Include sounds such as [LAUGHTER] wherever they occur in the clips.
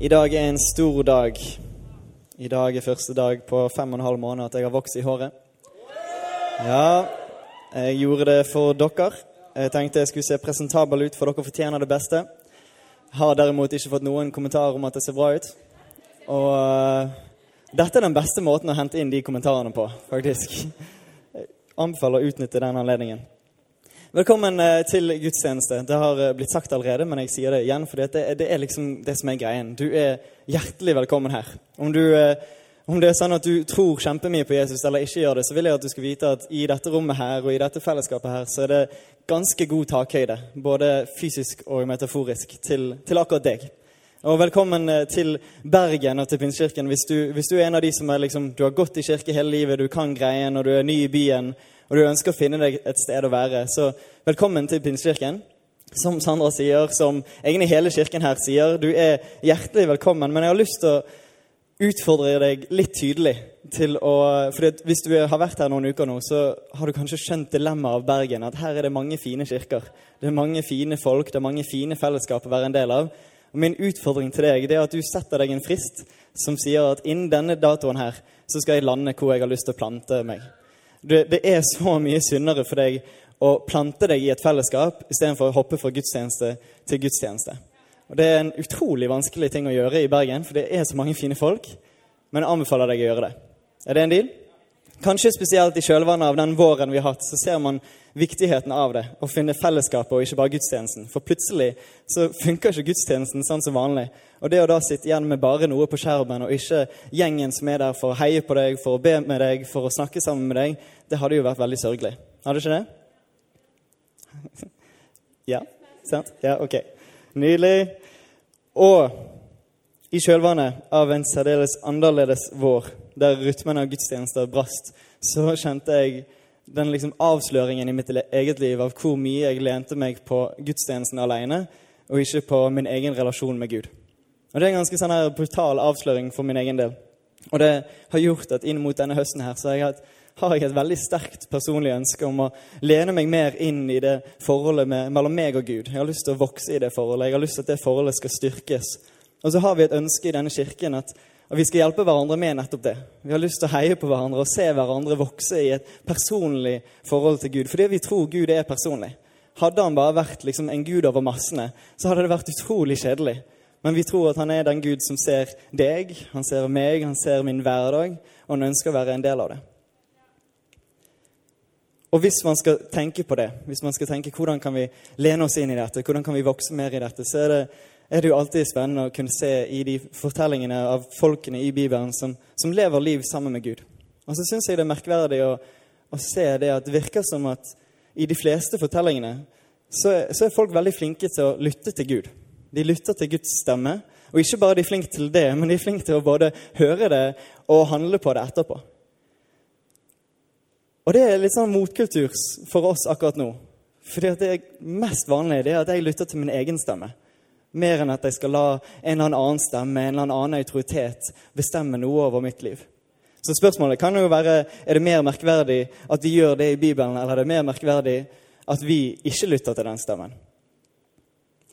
I dag er en stor dag. I dag er første dag på fem og en halv måned at jeg har vokst i håret. Ja, jeg gjorde det for dere. Jeg tenkte jeg skulle se presentabel ut, for dere fortjener det beste. Har derimot ikke fått noen kommentarer om at det ser bra ut. Og uh, dette er den beste måten å hente inn de kommentarene på, faktisk. Jeg anbefaler å utnytte den anledningen. Velkommen eh, til gudstjeneste. Det har eh, blitt sagt allerede, men jeg sier det igjen, for det, er liksom det som er greien. Du er hjertelig velkommen her. Om, du, eh, om det er sånn at du tror kjempemye på Jesus eller ikke gjør det, så vil jeg at du skal vite at i dette rommet her og i dette fellesskapet her, så er det ganske god takhøyde, både fysisk og metaforisk, til, til akkurat deg. Og velkommen til Bergen og til Pinsekirken. Hvis, hvis, du er en av de som liksom, du har gått i kirke hele livet, du kan greien, og du er ny i byen, og du ønsker å finne deg et sted å være, så velkommen til Pinsekirken. Som Sandra sier, som egentlig hele kirken her sier, du er hjertelig velkommen. Men jeg har lyst til å utfordre deg litt tydelig til å For hvis du har vært her noen uker nå, så har du kanskje skjønt dilemmaet av Bergen. At her er det mange fine kirker. Det er mange fine folk, det er mange fine fellesskap å være en del av. Og Min utfordring til deg det er at du setter deg en frist som sier at innen denne datoen her så skal jeg lande hvor jeg har lyst til å plante meg. Det, er så mye syndere for deg å plante deg i et fellesskap istedenfor å hoppe fra gudstjeneste til gudstjeneste. Og Det er en utrolig vanskelig ting å gjøre i Bergen, for det er så mange fine folk. Men jeg anbefaler deg å gjøre det. Er det en deal? Kanskje spesielt i kjølvannet av den våren vi har hatt, så ser man viktigheten av det. Å finne fellesskapet og ikke bare gudstjenesten. For plutselig så funker ikke gudstjenesten sånn som vanlig. Og det å da sitte igjen med bare noe på skjermen, og ikke gjengen som er der for å heie på deg, for å be med deg, for å snakke sammen med deg, det hadde jo vært veldig sørgelig. Hadde ikke det? [LAUGHS] ja? Sant? Ja, ok. Nydelig. Og i kjølvannet av en særdeles annerledes vår, der rytmen av gudstjenester brast, så kjente jeg den liksom avsløringen i mitt eget liv av hvor mye jeg lente meg på gudstjenesten alene, og ikke på min egen relasjon med Gud. Og Det er en ganske sånn her brutal avsløring for min egen del. Og det har gjort at inn mot denne høsten her, så har jeg, hatt, har jeg et veldig sterkt personlig ønske om å lene meg mer inn i det forholdet med, mellom meg og Gud. Jeg har lyst til å vokse i det forholdet. Jeg har lyst til at det forholdet skal styrkes. Og så har vi et ønske i denne kirken at og vi skal hjelpe hverandre med nettopp det. Vi har lyst til å heie på hverandre og se hverandre vokse i et personlig forhold til Gud. Fordi vi tror Gud er personlig. Hadde han bare vært liksom en gud over massene, så hadde det vært utrolig kjedelig. Men vi tror at han er den Gud som ser deg, han ser meg, han ser min hverdag, og han ønsker å være en del av det. Og hvis man skal tenke på det, hvis man skal tenke hvordan kan vi lene oss inn i dette, hvordan kan vi vokse mer i dette, så er det er det jo alltid spennende å kunne se i de fortellingene av folkene i Bibelen som, som lever liv sammen med Gud. Og så syns jeg det er merkverdig å, å, se det at det virker som at i de fleste fortellingene så, så, er folk veldig flinke til å lytte til Gud. De lytter til Guds stemme. Og ikke bare er de flinke til det, men de er flinke til å både høre det og handle på det etterpå. Og det er litt sånn motkultur for oss akkurat nå. Fordi det er mest vanlige det er at jeg lytter til min egen stemme. Mer enn at jeg skal la en eller annen stemme, en eller annen autoritet, bestemme noe over mitt liv. Så spørsmålet kan jo være er det mer merkverdig at vi gjør det i Bibelen, eller er det mer merkverdig at vi ikke lytter til den stemmen?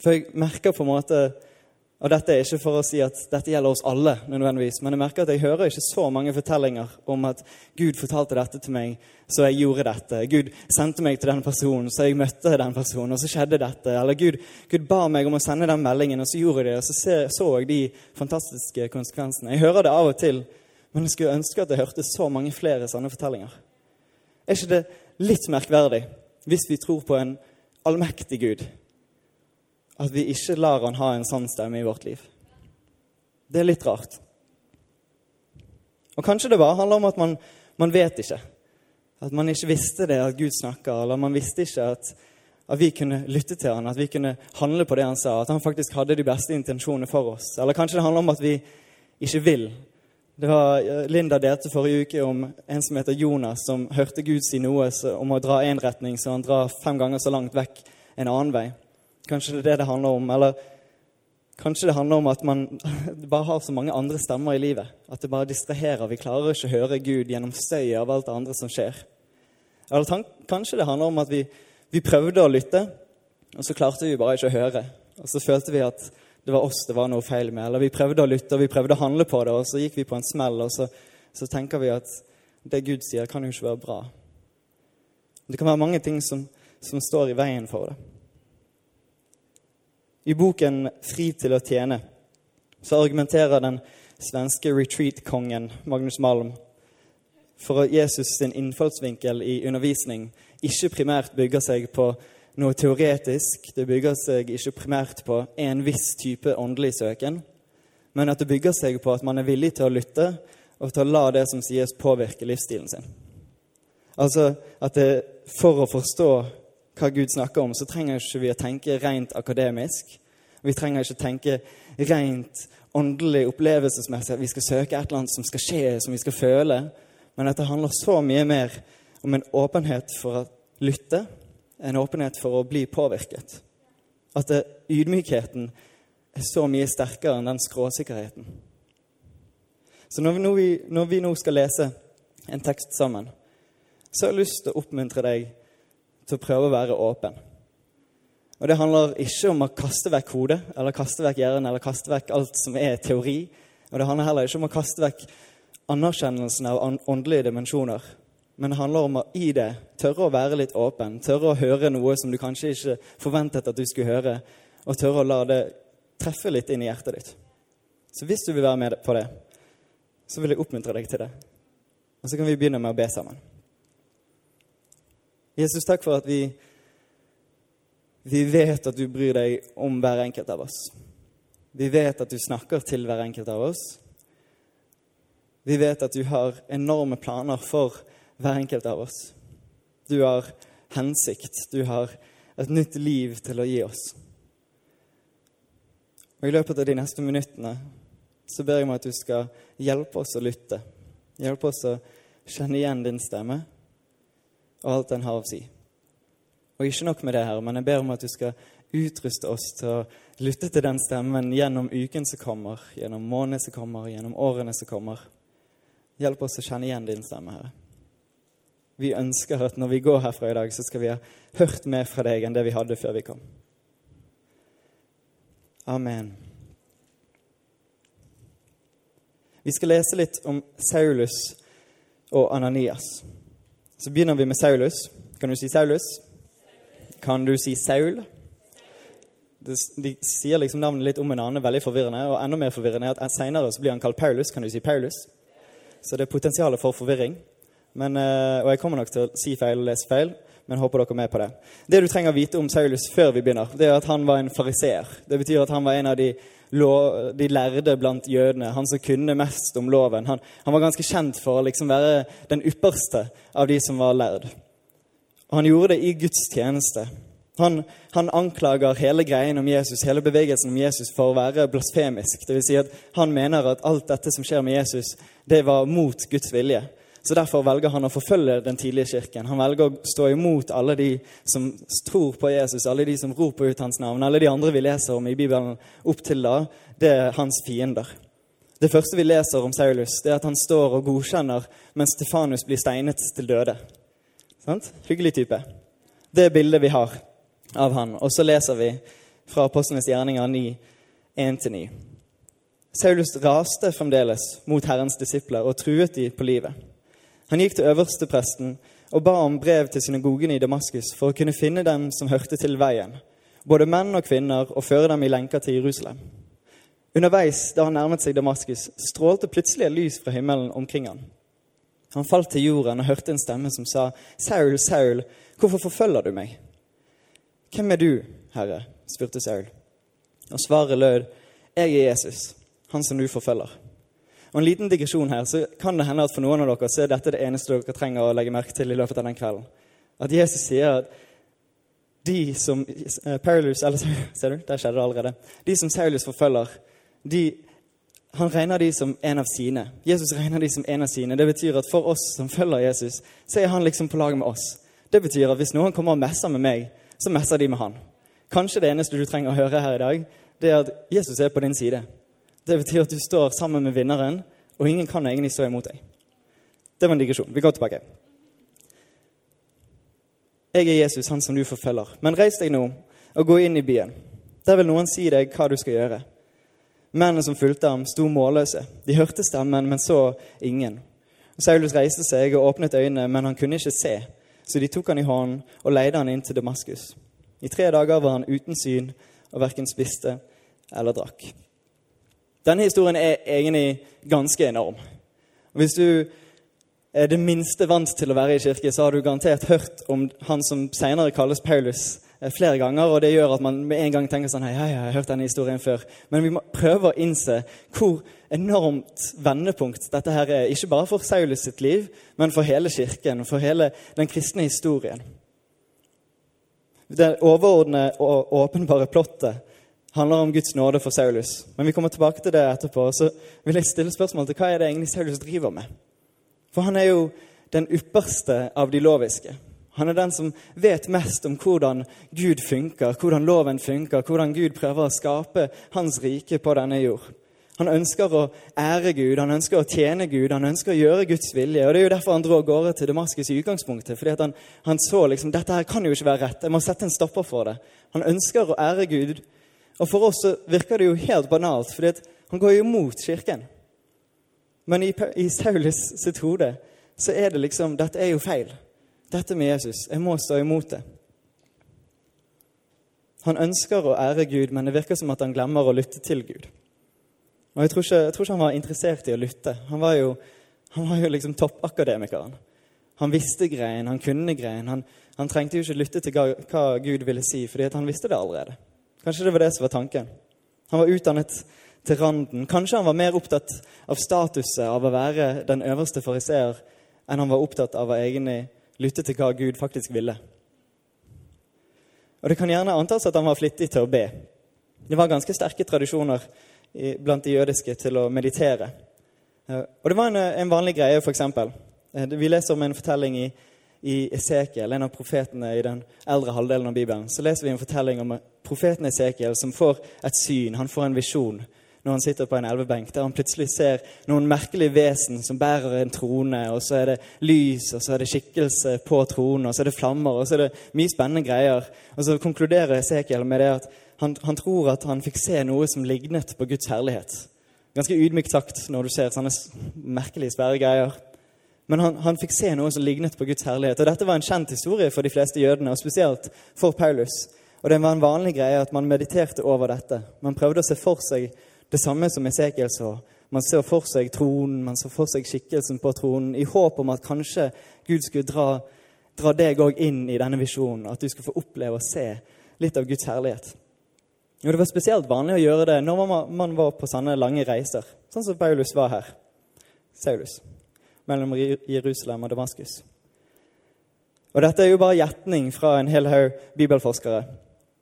For jeg merker på en måte og dette er ikke for å si at dette gjelder oss alle, nødvendigvis, men jeg merker at jeg hører ikke så mange fortellinger om at Gud fortalte dette til meg, så jeg gjorde dette. Gud sendte meg til den personen, så jeg møtte den personen, og så skjedde dette. Eller Gud, Gud ba meg om å sende den meldingen, og så gjorde jeg det, og så så jeg de fantastiske konsekvensene. Jeg hører det av og til, men jeg skulle ønske at jeg hørte så mange flere sånne fortellinger. Er ikke det litt merkverdig hvis vi tror på en allmektig Gud? At vi ikke lar han ha en sånn stemme i vårt liv. Det er litt rart. Og kanskje det bare handler om at man, man vet ikke. At man ikke visste det at Gud snakker, eller man visste ikke at, at, vi kunne lytte til han, at vi kunne handle på det han sa, at han faktisk hadde de beste intensjonene for oss. Eller kanskje det handler om at vi ikke vil. Det var eh, Linda delte forrige uke om en som heter Jonas, som hørte Gud si noe om å dra én retning, så han drar fem ganger så langt vekk en annen vei. Kanskje det er det det handler om. Eller kanskje det handler om at man [LAUGHS] bare har så mange andre stemmer i livet. At det bare distraherer. Vi klarer ikke å høre Gud gjennom støyet av alt det andre som skjer. Eller kanskje det handler om at vi, vi prøvde å lytte, og så klarte vi bare ikke å høre. Og så følte vi at det var oss det var noe feil med. Eller vi prøvde å lytte og vi prøvde å handle på det, og så gikk vi på en smell, og så, så tenker vi at det Gud sier, kan jo ikke være bra. Det kan være mange ting som, som står i veien for det. I boken 'Fri til å tjene' så argumenterer den svenske retreat-kongen Magnus Malm for at Jesus sin innfallsvinkel i undervisning ikke primært bygger seg på noe teoretisk. Det bygger seg ikke primært på en viss type åndelig søken, men at det bygger seg på at man er villig til å lytte og til å la det som sies, påvirke livsstilen sin. Altså at det, for å forstå hva Gud snakker om, så trenger ikke vi å tenke rent akademisk. Vi trenger ikke tenke rent åndelig, opplevelsesmessig, at vi skal søke et eller annet som skal skje, som vi skal føle. Men at det handler så mye mer om en åpenhet for å lytte en åpenhet for å bli påvirket. At det, ydmykheten er så mye sterkere enn den skråsikkerheten. Så når vi, når, vi, når vi, nå skal lese en tekst sammen, så har jeg lyst til å oppmuntre deg til å prøve å være åpen. Og Det handler ikke om å kaste vekk hodet, eller kaste vekk hjernen, eller kaste vekk alt som er teori. Og det handler heller ikke om å kaste vekk anerkjennelsen av åndelige dimensjoner men det handler om å i det tørre å være litt åpen, tørre å høre noe som du kanskje ikke forventet at du skulle høre, og tørre å la det treffe litt inn i hjertet ditt. Så hvis du vil være med på det, så vil jeg oppmuntre deg til det. Og så kan vi begynne med å be sammen. Jesus, takk for at vi, vi vet at du bryr deg om hver enkelt av oss. Vi vet at du snakker til hver enkelt av oss. Vi vet at du har enorme planer for hver enkelt av oss. Du har hensikt. Du har et nytt liv til å gi oss. Og I løpet av de neste minuttene så ber jeg om at du skal hjelpe oss å lytte. Hjelpe oss å kjenne igjen din stemme og alt den har å si. Og ikke nok med det her, men jeg ber om at du skal utruste oss til å lytte til den stemmen gjennom uken som kommer, gjennom måneden som kommer, gjennom årene som kommer. Hjelp oss å kjenne igjen din stemme, Herre. Vi ønsker at når vi går herfra i dag, så skal vi ha hørt mer fra deg enn det vi hadde før vi kom. Amen. Vi skal lese litt om Saulus og Ananias. Så begynner vi med Saulus. Kan du si Saulus? Kan du si Saul? de sier liksom navnet litt om en annen, veldig forvirrende. Og enda mer forvirrende er at senere blir han kalt Paulus. Kan du si Paulus? Så det er potensialet for forvirring. Men, eh, og jeg kommer nok til å si feil og lese feil, men håper dere er med på det. Det du trenger å vite om Saulus før vi begynner, det er at han var en fariseer. Det betyr at han var en av de, de lærde blant jødene. Han som kunne mest om loven. Han, han var ganske kjent for å liksom være den ypperste av de som var lærd. Og han gjorde det i Guds tjeneste. Han, han, anklager hele greien om Jesus, hele bevegelsen om Jesus for å være blasfemisk. Vil si at han mener at alt dette som skjer med Jesus, det var mot Guds vilje. Så Derfor velger han å forfølge den tidlige kirken. Han velger å stå imot alle de som tror på Jesus, alle de som roper ut hans navn, alle de andre vi leser om i Bibelen opp til da. Det er hans fiender. Det første vi leser om Saulus, det er at han står og godkjenner mens Stefanus blir steinet til døde. Sant? Hyggelig type. Det er bildet vi har av han. Og så leser vi fra Apostlenes gjerninger 9, 1-9. Saulus raste fremdeles mot Herrens disipler og truet de på livet. Han gikk til øverstepresten og ba om brev til synagogene i Damaskus for å kunne finne dem som hørte til veien, både menn og kvinner, og føre dem i lenker til Jerusalem. Underveis, da han nærmet seg Damaskus, strålte plutselig et lys fra himmelen omkring han. Han falt til jorden og hørte en stemme som sa, 'Saul, Saul, hvorfor forfølger du meg?' 'Hvem er du, Herre?' spurte Saul. Og svaret lød, 'Jeg er Jesus, han som du forfølger.' Og en liten digresjon her, så kan det hende at for noen av dere så er dette det eneste dere trenger å legge merke til i løpet av den kvelden. At Jesus sier at de som Paulus, eller, [LAUGHS] Ser du? Der skjedde det allerede. De som Saulus forfølger, de han regner de som en av sine. Jesus regner de som en av sine. Det betyr at for oss som følger Jesus, så er han liksom på lag med oss. Det betyr at hvis noen kommer og messer med meg, så messer de med han. Kanskje det eneste du trenger å høre her i dag, det er at Jesus er på din side. Det betyr at du står sammen med vinneren, og ingen kan egentlig stå imot deg. Det var en digresjon. Vi går tilbake. Jeg er Jesus, han som du forfølger. Men reis deg nå og gå inn i byen. Der vil noen si deg hva du skal gjøre. Mennene som fulgte ham, sto målløse. De hørte stemmen, men så ingen. Saulus reiste seg og åpnet øynene, men han kunne ikke se. Så de tok han i hånden og leide han inn til Damaskus. I tre dager var han uten syn og verken spiste eller drakk. Denne historien er egentlig ganske enorm. Hvis du er det minste vant til å være i kirke, så har du garantert hørt om han som senere kalles Paulus, eh, flere ganger. Og det gjør at man med en gang tenker sånn Hei, jeg har hørt denne historien før. Men vi må prøve å innse hvor enormt vendepunkt dette her er. Ikke bare for Saulus sitt liv, men for hele kirken for hele den kristne historien. Det overordnede og åpenbare plottet handler om Guds nåde for Saulus. Men vi kommer tilbake til det etterpå. Så vil jeg stille spørsmål til hva er det egentlig Saulus driver med. For han er jo den ypperste av de loviske. Han er den som vet mest om hvordan Gud funker, hvordan loven funker, hvordan Gud prøver å skape hans rike på denne jord. Han ønsker å ære Gud, han ønsker å tjene Gud, han ønsker å gjøre Guds vilje. og Det er jo derfor han dro av gårde til Damaskus i utgangspunktet. fordi han, han, så liksom dette her kan jo ikke være rett. Jeg må sette en stopper for det. Han ønsker å ære Gud. Og for oss så virker det jo helt banalt, fordi han går jo imot Kirken. Men i, i Saulus sitt hode så er det liksom Dette er jo feil. Dette med Jesus. Jeg må stå imot det. Han ønsker å ære Gud, men det virker som at han glemmer å lytte til Gud. Og Jeg tror ikke, jeg tror ikke han var interessert i å lytte. Han var jo, han var jo liksom toppakademikeren. Han visste greien, han kunne greien. Han, han trengte jo ikke lytte til hva Gud ville si, fordi han visste det allerede. Kanskje det var det som var tanken. Han var utdannet til randen. Kanskje han var mer opptatt av statuset av å være den øverste fariseer enn han var opptatt av å egentlig lytte til hva Gud faktisk ville. Og Det kan gjerne antas at han var flittig til å be. Det var ganske sterke tradisjoner blant de jødiske til å meditere. Eh, og det var en, en vanlig greie, f.eks. Eh, vi leser om en fortelling i, i Esekiel, en av profetene i den eldre halvdelen av Bibelen. Så leser vi en fortelling om profeten Esekiel som får et syn, han får en visjon når han sitter på en elvebenk, der han plutselig ser noen merkelige vesen som bærer en trone, og så er det lys, og så er det skikkelse på tronen, og så er det flammer, og så er det mye spennende greier. Og så konkluderer Esekiel med det at han, han, tror at han fikk se noe som lignet på Guds herlighet. Ganske ydmykt sagt når du ser sånne merkelige, svære greier. Men han, han, fikk se noe som lignet på Guds herlighet. Og Dette var en kjent historie for de fleste jødene, og spesielt for Paulus. Og Det var en vanlig greie at man mediterte over dette. Man prøvde å se for seg det samme som Esekiel så. Man ser for seg tronen, man ser for seg skikkelsen på tronen, i håp om at kanskje Gud skulle dra, dra deg òg inn i denne visjonen. At du skulle få oppleve og se litt av Guds herlighet. Og Det var spesielt vanlig å gjøre det når man var på sånne lange reiser, sånn som Paulus var her. Saulus. Mellom Jerusalem og Damaskus. Og Dette er jo bare gjetning fra en hel haug bibelforskere.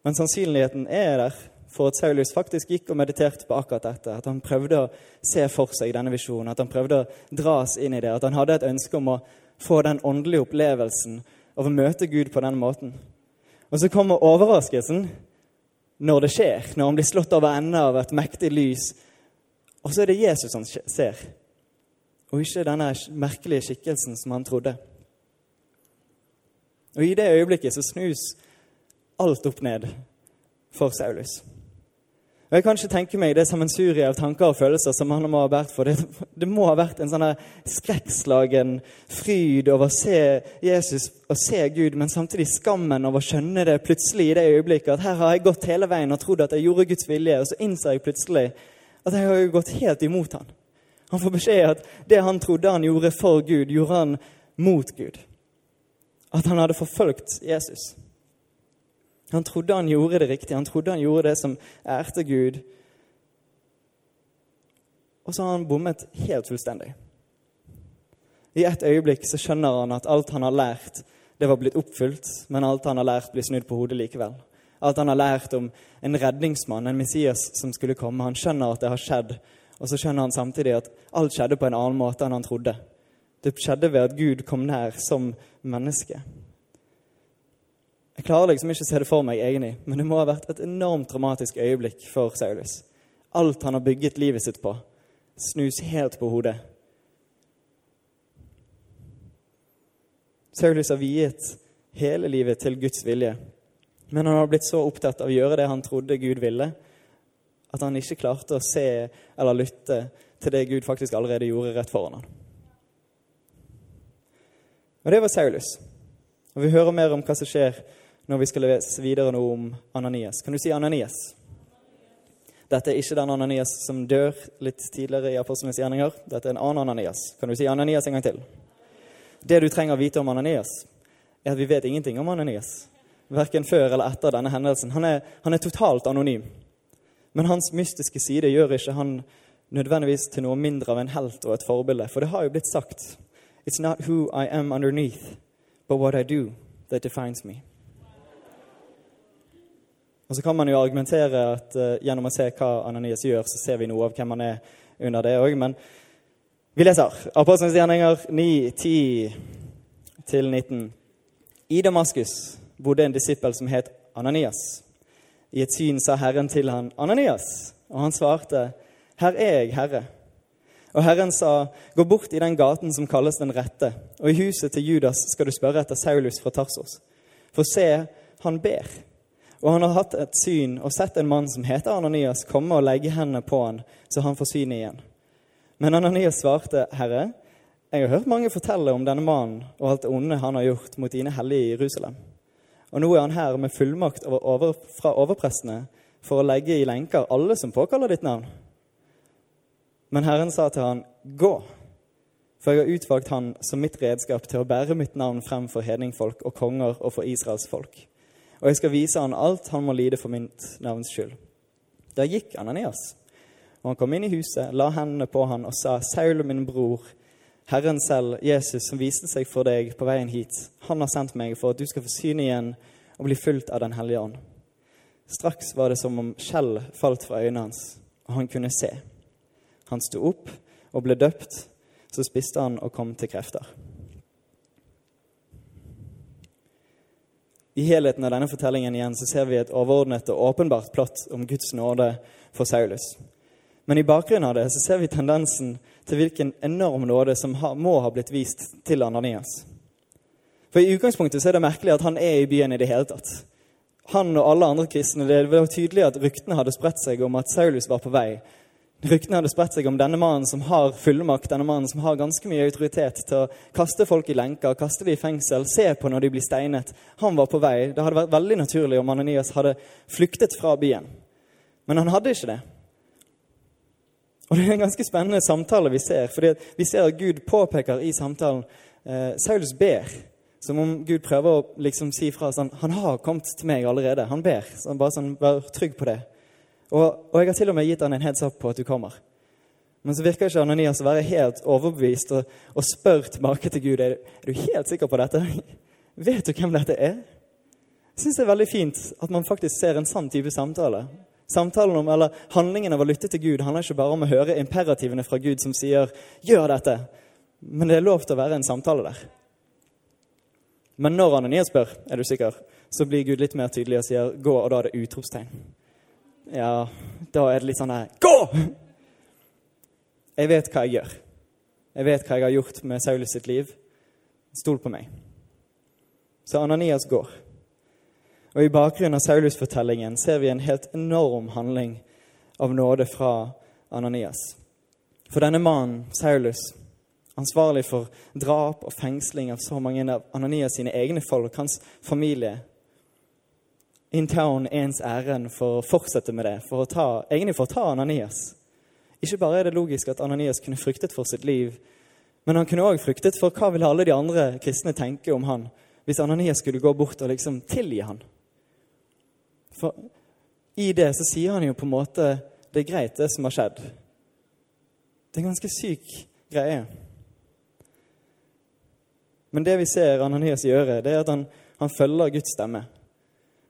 Men sannsynligheten er der for at Saulus faktisk gikk og mediterte på akkurat dette. At han prøvde å se for seg denne visjonen, at han prøvde å dras inn i det. At han hadde et ønske om å få den åndelige opplevelsen av å møte Gud på den måten. Og så kommer overraskelsen når det skjer, når han blir slått over ende av et mektig lys. Og så er det Jesus han ser, og ikke denne merkelige skikkelsen som han trodde. Og i det øyeblikket så snus alt opp ned for Saulus. Og Jeg kan ikke tenke meg det sammensuriet av tanker og følelser som han må ha vært for. Det, det må ha vært en sånn skrekkslagen fryd over å se Jesus og se Gud, men samtidig skammen over å skjønne det plutselig i det øyeblikket. At her har jeg gått hele veien og trodd at jeg gjorde Guds vilje, og så innser jeg plutselig at jeg har gått helt imot han. Han får beskjed at det han trodde han gjorde for Gud, gjorde han mot Gud. At han hadde forfølgt Jesus. Han trodde han gjorde det riktige, han trodde han gjorde det som ærte Gud. Og så har han bommet helt fullstendig. I et øyeblikk så skjønner han at alt han har lært, det var blitt oppfylt, men alt han har lært, blir snudd på hodet likevel. Alt han har lært om en redningsmann, en Messias som skulle komme. Han skjønner at det har skjedd, Og så skjønner han samtidig at alt skjedde på en annen måte enn han trodde. Det skjedde ved at Gud kom nær som menneske. Jeg klarer liksom ikke å se det for meg, egentlig, men det må ha vært et enormt dramatisk øyeblikk for Saulus. Alt han har bygget livet sitt på, snus helt på hodet. Saulus har viet hele livet til Guds vilje, men han har blitt så opptatt av å gjøre det han trodde Gud ville, at han ikke klarte å se eller lytte til det Gud faktisk allerede gjorde rett foran ham. Og det var Saulus. Og vi hører mer om hva som skjer når vi skal lese videre noe om Ananias. Kan du si Ananias? Dette er ikke den Ananias som dør litt tidligere i Apostlenes gjerninger. Dette er en annen Ananias. Kan du si Ananias en gang til? Det du trenger å vite om Ananias, er at vi vet ingenting om Ananias. Verken før eller etter denne hendelsen. Han er, han er totalt anonym. Men hans mystiske side gjør ikke han nødvendigvis til noe mindre av en helt og et forbilde. For det har jo blitt sagt It's not who I am underneath, but what I do that defines me. Og så kan man jo argumentere at uh, gjennom å se hva Ananias gjør, så ser vi noe av hvem han er under det òg. Men vi leser Apostlenes gjerninger 9, 10-19. I Damaskus bodde en disippel som het Ananias. I et syn sa Herren til han, 'Ananias.' Og han svarte, 'Her er jeg, Herre.' Og Herren sa, 'Gå bort i den gaten som kalles Den rette, og i huset til Judas skal du spørre etter Saulus fra Tarsos.' For se, han ber. Og han har hatt et syn og sett en mann som heter Ananias, komme og legge hendene på han, så han får synet igjen. Men Ananias svarte, 'Herre, jeg har hørt mange fortelle om denne mannen og alt det onde han har gjort mot dine hellige i Jerusalem.' Og nå er han her med fullmakt over, fra overprestene for å legge i lenker alle som påkaller ditt navn. Men Herren sa til han, gå, for jeg har utvalgt han som mitt redskap til å bære mitt navn frem for hedningfolk og konger og for Israels folk. Og jeg skal vise han alt han må lide for mitt navns skyld. Da gikk Ananias, og han kom inn i huset, la hendene på han og sa, Saul, min bror, Herren selv, Jesus, som viste seg for deg på veien hit, han har sendt meg for at du skal få syne igjen og bli fulgt av Den hellige ånd. Straks var det som om skjell falt fra øynene hans, og han kunne se. Han sto opp og ble døpt, så spiste han og kom til krefter. I helheten av denne fortellingen igjen så ser vi et overordnet og åpenbart plott om Guds nåde for Saulus. Men i bakgrunnen av det så ser vi tendensen til hvilken enorm nåde som må ha blitt vist til Ananias. For I utgangspunktet så er det merkelig at han er i byen i det hele tatt. Han og alle andre kristne, Det var tydelig at ryktene hadde spredt seg om at Saulus var på vei. Ryktene hadde spredt seg om denne mannen som har fullmakt, denne mannen som har ganske mye autoritet til å kaste folk i lenker, kaste dem i fengsel, se på når de blir steinet. Han var på vei. Det hadde vært veldig naturlig om Ananias hadde flyktet fra byen. Men han hadde ikke det. Og Det er en ganske spennende samtale vi ser. fordi Vi ser at Gud påpeker i samtalen eh, Saulus ber. Som om Gud prøver å liksom si fra sånn Han har kommet til meg allerede. Han ber. Så bare sånn, Vær trygg på det. Og, og, jeg har til og med gitt han en heads up på at du kommer. Men så virker ikke Ananias å være helt overbevist og, og spør tilbake til Gud er, er du helt sikker på dette. Vet du hvem dette er? Jeg syns det er veldig fint at man faktisk ser en sann type samtale. Samtalen om, eller Handlingen av å lytte til Gud handler ikke bare om å høre imperativene fra Gud som sier 'gjør dette', men det er lov til å være en samtale der. Men når Ananias spør, er du sikker, så blir Gud litt mer tydelig og sier 'gå', og da er det utropstegn. Ja, da er det litt sånn her 'gå'! Jeg vet hva jeg gjør. Jeg vet hva jeg har gjort med Saulus sitt liv. Stol på meg. Så Ananias går. Og I bakgrunnen av Saulus-fortellingen ser vi en helt enorm handling av nåde fra Ananias. For denne mannen, Saulus, ansvarlig for drap og fengsling av så mange av Ananias sine egne folk, hans familie, in town ens ærend for å fortsette med det, for å ta, egentlig for å ta Ananias. Ikke bare er det logisk at Ananias kunne fryktet for sitt liv, men han kunne òg fryktet for hva ville alle de andre kristne tenke om han hvis Ananias skulle gå bort og liksom tilgi han. For i det så sier han jo på en måte det er greit, det som har skjedd. Det er en ganske syk greie. Men det vi ser Ananias gjøre, det er at han, han følger Guds stemme.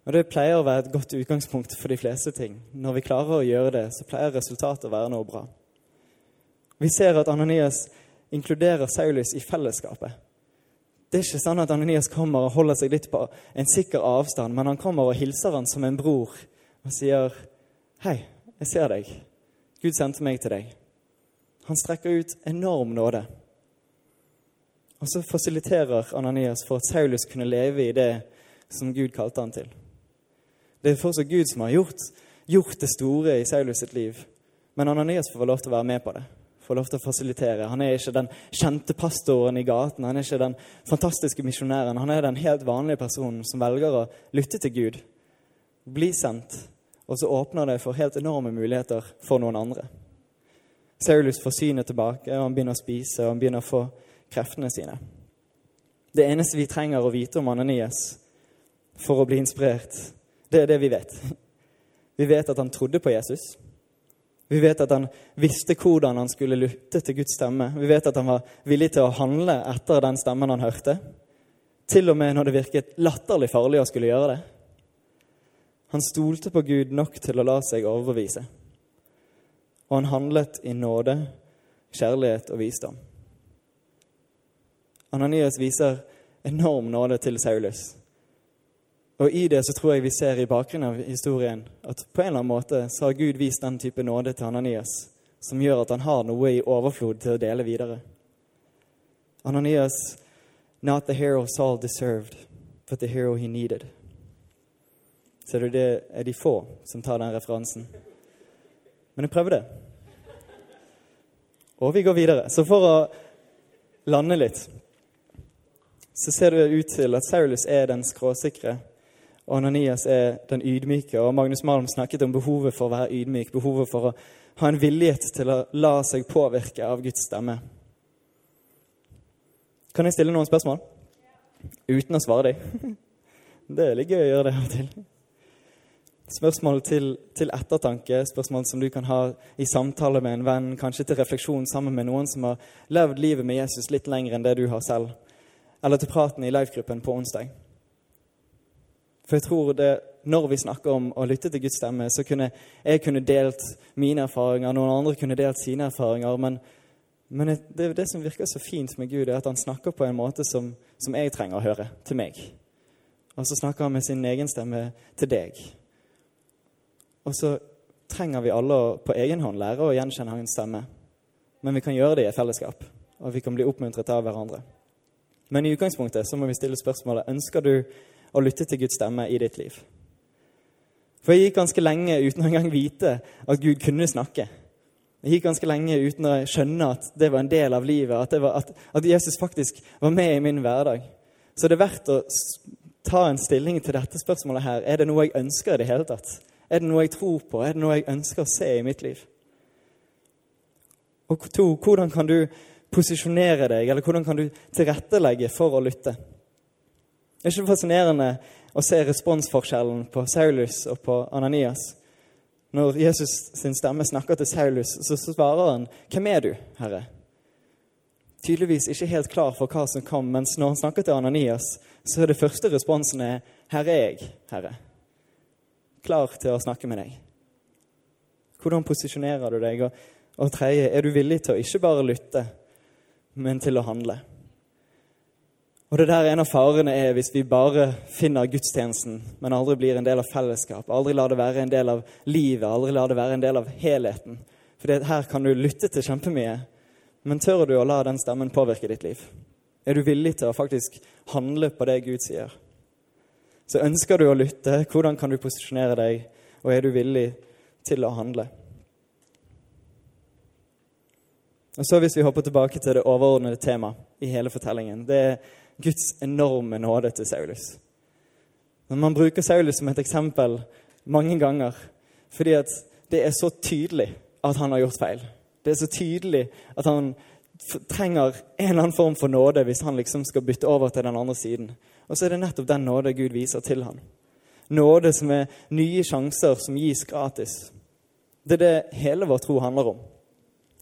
Og Det pleier å være et godt utgangspunkt for de fleste ting. Når vi klarer å gjøre det, så pleier resultatet å være noe bra. Vi ser at Ananias inkluderer Saulus i fellesskapet. Det er ikke sånn at Ananias kommer og holder seg litt på en sikker avstand, men han kommer og hilser han som en bror og sier, 'Hei, jeg ser deg. Gud sendte meg til deg.' Han strekker ut enorm nåde. Og så fasiliterer Ananias for at Saulus kunne leve i det som Gud kalte han til. Det er fortsatt Gud som har gjort, gjort det store i Saulus sitt liv, men Ananias får lov til å være med på det får lov til å fasilitere. Han er ikke den kjente pastoren i gaten, han er ikke den fantastiske misjonæren. Han er den helt vanlige personen som velger å lytte til Gud, bli sendt, og så åpner det for helt enorme muligheter for noen andre. Saulus får synet tilbake, og han begynner å spise og han begynner å få kreftene sine. Det eneste vi trenger å vite om Ananias for å bli inspirert, det er det vi vet. Vi vet at han trodde på Jesus. Vi vet at han visste hvordan han skulle lytte til Guds stemme. Vi vet at han var villig til å handle etter den stemmen han hørte. Til og med når det virket latterlig farlig å skulle gjøre det. Han stolte på Gud nok til å la seg overbevise. Og han handlet i nåde, kjærlighet og visdom. Ananias viser enorm nåde til Saulus. Og i det så tror jeg vi ser i bakgrunnen av historien at på en eller annen måte så har Gud vist den type nåde til Ananias som gjør at han har noe i overflod til å dele videre. Ananias, not the hero Saul deserved, but the hero he needed. Ser du, det er de få som tar den referansen. Men jeg prøvde. Og vi går videre. Så for å lande litt så ser det ut til at Saulus er den skråsikre og Ananias er den ydmyke. Og Magnus Malm snakket om behovet for å være ydmyk, behovet for å ha en villighet til å la seg påvirke av Guds stemme. Kan jeg stille noen spørsmål? Uten å svare dem? [LAUGHS] Det er litt gøy å gjøre det av og til. Spørsmål til, til, ettertanke, spørsmål som du kan ha i samtale med en venn, kanskje til refleksjon sammen med noen som har levd livet med Jesus litt lenger enn det du har selv, eller til praten i live-gruppen på onsdag. For jeg tror det, når vi snakker om å lytte til Guds stemme, så kunne jeg kunne delt mine erfaringer, noen andre kunne delt sine erfaringer. Men, men det, det, som virker så fint med Gud, er at han snakker på en måte som, som jeg trenger å høre, til meg. Og så snakker han med sin egen stemme til deg. Og så trenger vi alle på egen hånd lære å gjenkjenne hans stemme. Men vi kan gjøre det i fellesskap, og vi kan bli oppmuntret av hverandre. Men i utgangspunktet så må vi stille spørsmålet ønsker du å lytte til Guds stemme i ditt liv. For jeg gikk ganske lenge uten å engang vite at Gud kunne snakke. Jeg gikk ganske lenge uten å skjønne at det var en del av livet, at, var, at, at Jesus faktisk var med i min hverdag. Så det er verdt å ta en stilling til dette spørsmålet her. Er det noe jeg ønsker i det hele tatt? Er det noe jeg tror på? Er det noe jeg ønsker å se i mitt liv? Og to, hvordan kan du posisjonere deg, eller hvordan kan du tilrettelegge for å lytte? Det er ikke fascinerende å se responsforskjellen på Saulus og på Ananias. Når Jesus sin stemme snakker til Saulus, så svarer han, 'Hvem er du, Herre?' Tydeligvis ikke helt klar for hva som kom, mens når han snakker til Ananias, så er det første responsen er, 'Her er jeg, Herre'. Klar til å snakke med deg. Hvordan posisjonerer du deg? Og, og tredje, er du villig til å ikke bare lytte, men til å handle? Og det der en av farene er hvis vi bare finner gudstjenesten, men aldri blir en del av fellesskap, aldri lar det være en del av livet, aldri lar det være en del av helheten. For her kan du lytte til kjempemye, men tør du å la den stemmen påvirke ditt liv? Er du villig til å faktisk handle på det Gud sier? Så ønsker du å lytte, hvordan kan du posisjonere deg, og er du villig til å handle? Og så Hvis vi hopper tilbake til det overordnede temaet i hele fortellingen det er Guds enorme nåde til Saulus. Men man bruker Saulus som et eksempel mange ganger fordi at det er så tydelig at han har gjort feil. Det er så tydelig at han trenger en eller annen form for nåde hvis han liksom skal bytte over til den andre siden. Og så er det nettopp den nåde Gud viser til ham. Nåde som er nye sjanser som gis gratis. Det er det hele vår tro handler om.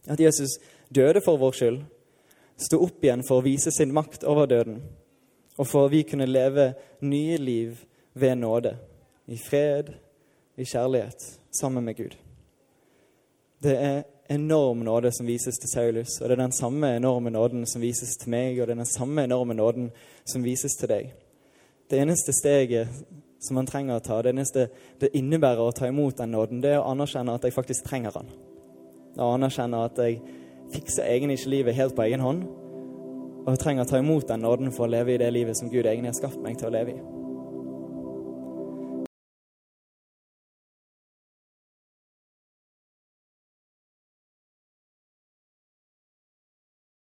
At Jesus døde for vår skyld, stå opp igjen for å vise sin makt over døden, og for at vi kunne leve nye liv ved nåde, i fred, i kjærlighet, sammen med Gud. Det er enorm nåde som vises til Saulus, og det er den samme enorme nåden som vises til meg, og det er den samme enorme nåden som vises til deg. Det eneste steget som man trenger å ta, det eneste det innebærer å ta imot den nåden, det er å anerkjenne at jeg faktisk trenger den. Å anerkjenne at jeg fikser egentlig ikke livet helt på egen hånd, og jeg trenger å ta imot den nåden for å leve i det livet som Gud egentlig har skapt meg til å leve i.